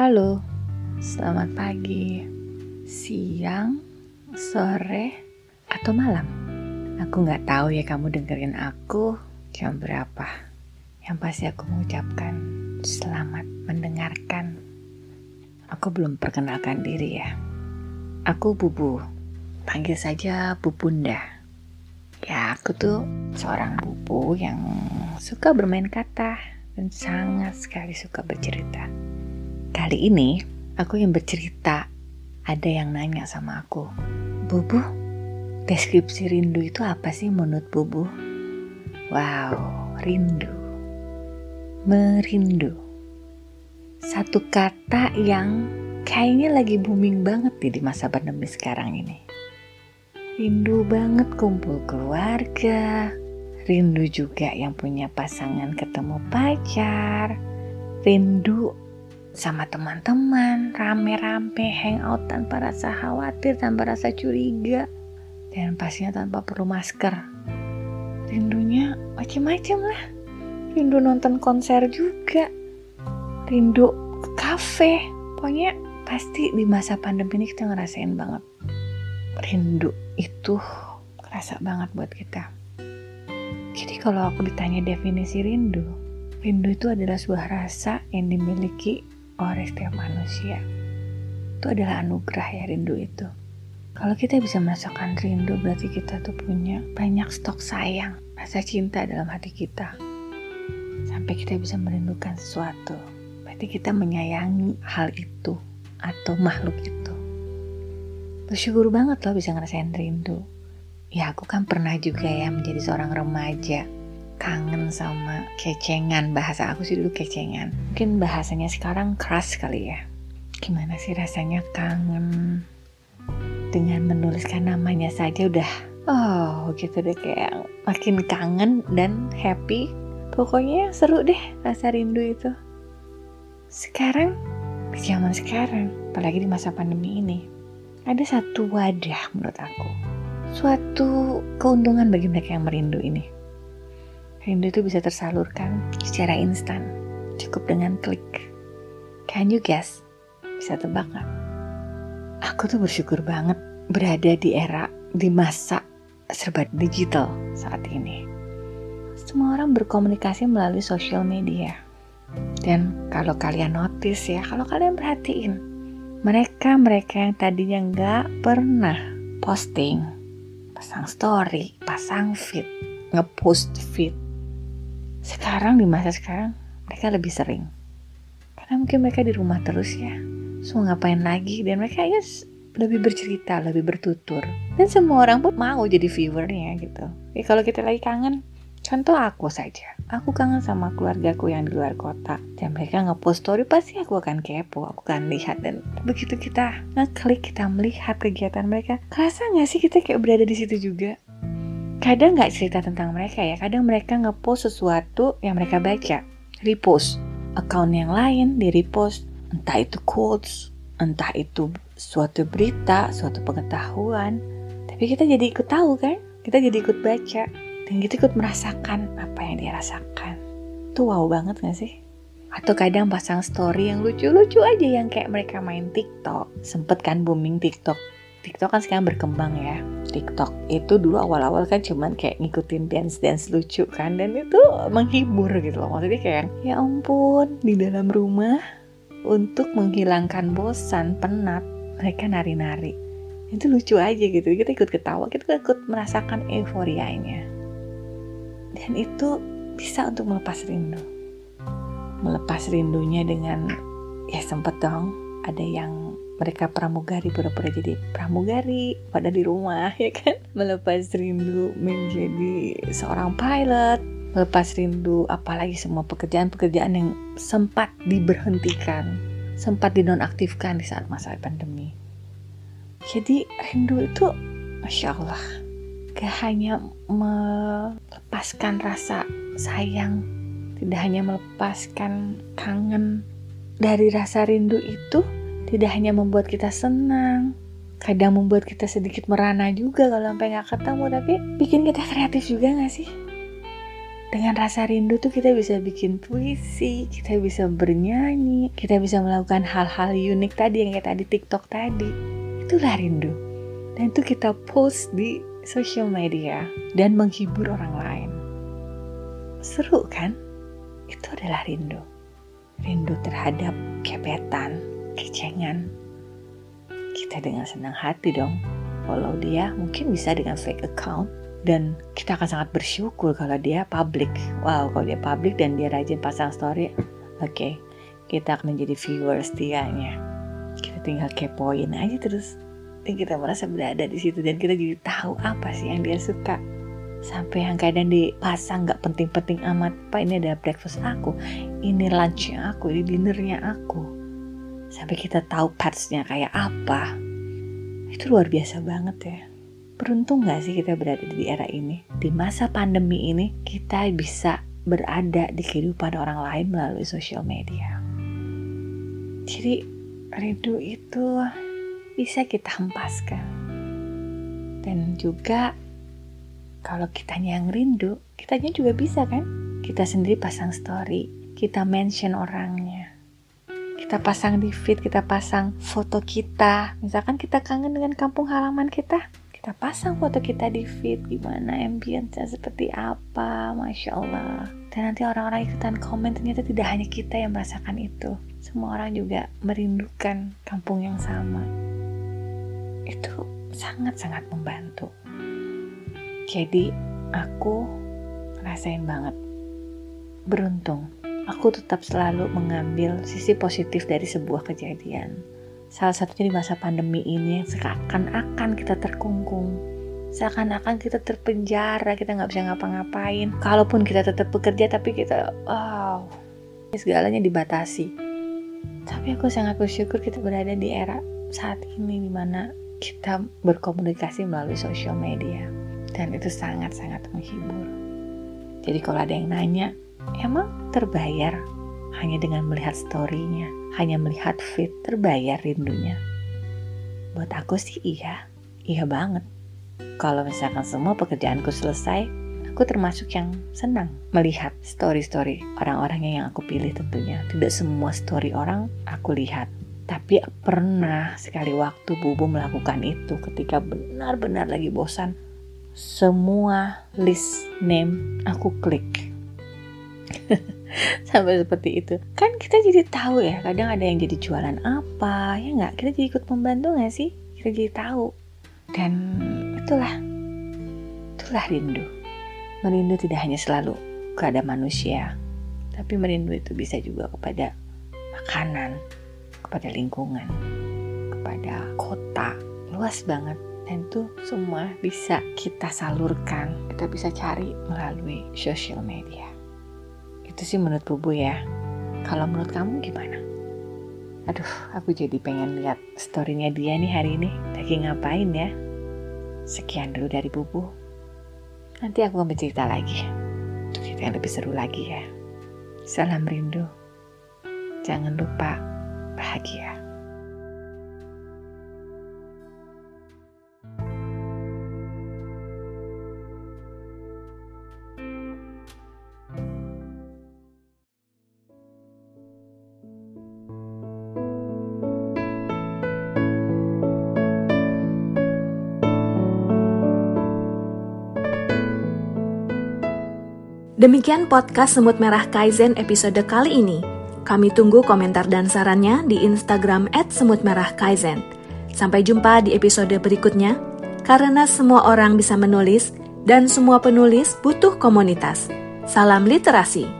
Halo, selamat pagi, siang, sore, atau malam. Aku nggak tahu ya kamu dengerin aku jam berapa. Yang pasti aku mengucapkan selamat mendengarkan. Aku belum perkenalkan diri ya. Aku Bubu, panggil saja Bu Bunda. Ya, aku tuh seorang bubu yang suka bermain kata dan sangat sekali suka bercerita. Kali ini, aku yang bercerita. Ada yang nanya sama aku, Bubu, deskripsi rindu itu apa sih menurut Bubu? Wow, rindu. Merindu. Satu kata yang kayaknya lagi booming banget nih di masa pandemi sekarang ini. Rindu banget kumpul keluarga. Rindu juga yang punya pasangan ketemu pacar. Rindu sama teman-teman, rame-rame, hangout tanpa rasa khawatir, tanpa rasa curiga, dan pastinya tanpa perlu masker. Rindunya macam-macam lah. Rindu nonton konser juga. Rindu kafe. Pokoknya pasti di masa pandemi ini kita ngerasain banget. Rindu itu kerasa banget buat kita. Jadi kalau aku ditanya definisi rindu, rindu itu adalah sebuah rasa yang dimiliki oleh setiap manusia. Itu adalah anugerah ya rindu itu. Kalau kita bisa merasakan rindu berarti kita tuh punya banyak stok sayang, rasa cinta dalam hati kita. Sampai kita bisa merindukan sesuatu. Berarti kita menyayangi hal itu atau makhluk itu. Bersyukur banget loh bisa ngerasain rindu. Ya aku kan pernah juga ya menjadi seorang remaja kangen sama kecengan. Bahasa aku sih dulu kecengan. Mungkin bahasanya sekarang keras kali ya. Gimana sih rasanya kangen? Dengan menuliskan namanya saja udah oh gitu deh kayak makin kangen dan happy. Pokoknya seru deh rasa rindu itu. Sekarang di zaman sekarang apalagi di masa pandemi ini ada satu wadah menurut aku. Suatu keuntungan bagi mereka yang merindu ini Rindu itu bisa tersalurkan secara instan, cukup dengan klik. Can you guess? Bisa tebak gak? Aku tuh bersyukur banget berada di era, di masa serba digital saat ini. Semua orang berkomunikasi melalui sosial media. Dan kalau kalian notice ya, kalau kalian perhatiin, mereka-mereka yang tadinya nggak pernah posting, pasang story, pasang feed, ngepost feed, sekarang di masa sekarang mereka lebih sering. Karena mungkin mereka di rumah terus ya. So ngapain lagi? Dan mereka ya lebih bercerita lebih bertutur. Dan semua orang pun mau jadi viewernya gitu. Ya kalau kita lagi kangen contoh aku saja. Aku kangen sama keluargaku yang di luar kota. Dan mereka ngepost story pasti aku akan kepo aku akan lihat. Dan begitu kita ngeklik kita melihat kegiatan mereka kerasa nggak sih kita kayak berada di situ juga kadang nggak cerita tentang mereka ya kadang mereka ngepost sesuatu yang mereka baca repost. Account yang lain di repost. Entah itu quotes entah itu suatu berita suatu pengetahuan. Tapi kita jadi ikut tahu kan? Kita jadi ikut baca. Dan kita ikut merasakan apa yang dia rasakan. Tuh wow banget gak sih? Atau kadang pasang story yang lucu-lucu aja yang kayak mereka main TikTok. Sempet kan booming TikTok. TikTok kan sekarang berkembang ya. TikTok itu dulu awal-awal kan cuman kayak ngikutin dance-dance lucu kan dan itu menghibur gitu loh. Maksudnya kayak ya ampun di dalam rumah untuk menghilangkan bosan, penat, mereka nari-nari. Itu lucu aja gitu. Kita ikut ketawa, kita ikut merasakan euforianya. Dan itu bisa untuk melepas rindu. Melepas rindunya dengan ya sempet dong ada yang mereka pramugari pura-pura jadi pramugari pada di rumah ya kan? Melepas rindu menjadi seorang pilot melepas rindu apalagi semua pekerjaan-pekerjaan yang sempat diberhentikan sempat dinonaktifkan di saat masa pandemi. Jadi rindu itu masya Allah gak hanya melepaskan rasa sayang tidak hanya melepaskan kangen dari rasa rindu itu tidak hanya membuat kita senang, kadang membuat kita sedikit merana juga kalau sampai nggak ketemu, tapi bikin kita kreatif juga nggak sih? dengan rasa rindu tuh kita bisa bikin puisi, kita bisa bernyanyi, kita bisa melakukan hal-hal unik tadi yang kayak tadi TikTok tadi. Itulah rindu. Dan itu kita post di social media dan menghibur orang lain. Seru kan? Itu adalah rindu. Rindu terhadap kebetan, kecengan. Kita dengan senang hati dong. Follow dia, mungkin bisa dengan fake account. Dan kita akan sangat bersyukur kalau dia public. Wow, kalau dia public dan dia rajin pasang story, oke, okay, kita akan menjadi viewers setianya. Kita tinggal kepoin aja terus. Dan kita merasa berada di situ dan kita jadi tahu apa sih yang dia suka. Sampai yang kadang dipasang nggak penting-penting amat pak ini ada breakfast aku. Ini lunchnya aku ini dinnernya aku sampai kita tahu partsnya kayak apa itu luar biasa banget ya Beruntung gak sih kita berada di era ini? Di masa pandemi ini, kita bisa berada di kehidupan orang lain melalui sosial media. Jadi, rindu itu bisa kita hempaskan. Dan juga, kalau kitanya yang rindu, kitanya juga bisa kan? Kita sendiri pasang story, kita mention orangnya. Kita pasang di feed, kita pasang foto kita. Misalkan kita kangen dengan kampung halaman kita, kita pasang foto kita di feed. Gimana ambience seperti apa? Masya Allah. Dan nanti orang-orang ikutan komen ternyata tidak hanya kita yang merasakan itu. Semua orang juga merindukan kampung yang sama. Itu sangat-sangat membantu. Jadi aku rasain banget. Beruntung aku tetap selalu mengambil sisi positif dari sebuah kejadian Salah satunya di masa pandemi ini seakan-akan kita terkungkung. Seakan-akan kita terpenjara, kita nggak bisa ngapa-ngapain. Kalaupun kita tetap bekerja, tapi kita, wow, segalanya dibatasi. Tapi aku sangat bersyukur kita berada di era saat ini di mana kita berkomunikasi melalui sosial media. Dan itu sangat-sangat menghibur. Jadi kalau ada yang nanya, emang terbayar hanya dengan melihat story-nya, hanya melihat feed terbayar rindunya. Buat aku sih iya, iya banget. Kalau misalkan semua pekerjaanku selesai, aku termasuk yang senang melihat story-story orang-orangnya yang aku pilih tentunya. Tidak semua story orang aku lihat. Tapi pernah sekali waktu Bubu melakukan itu ketika benar-benar lagi bosan. Semua list name aku klik. sampai seperti itu. Kan kita jadi tahu ya kadang ada yang jadi jualan apa ya nggak? Kita jadi ikut membantu nggak sih? Kita jadi tahu. Dan itulah itulah rindu. Merindu tidak hanya selalu kepada manusia tapi merindu itu bisa juga kepada makanan kepada lingkungan kepada kota. Luas banget. Dan itu semua bisa kita salurkan. Kita bisa cari melalui sosial media itu sih menurut Bubu ya. Kalau menurut kamu gimana? Aduh, aku jadi pengen lihat storynya dia nih hari ini. Lagi ngapain ya? Sekian dulu dari Bubu. Nanti aku akan bercerita lagi. Kita yang lebih seru lagi ya. Salam rindu. Jangan lupa bahagia. Demikian podcast Semut Merah Kaizen episode kali ini. Kami tunggu komentar dan sarannya di Instagram @semutmerahkaizen. Sampai jumpa di episode berikutnya. Karena semua orang bisa menulis dan semua penulis butuh komunitas. Salam literasi.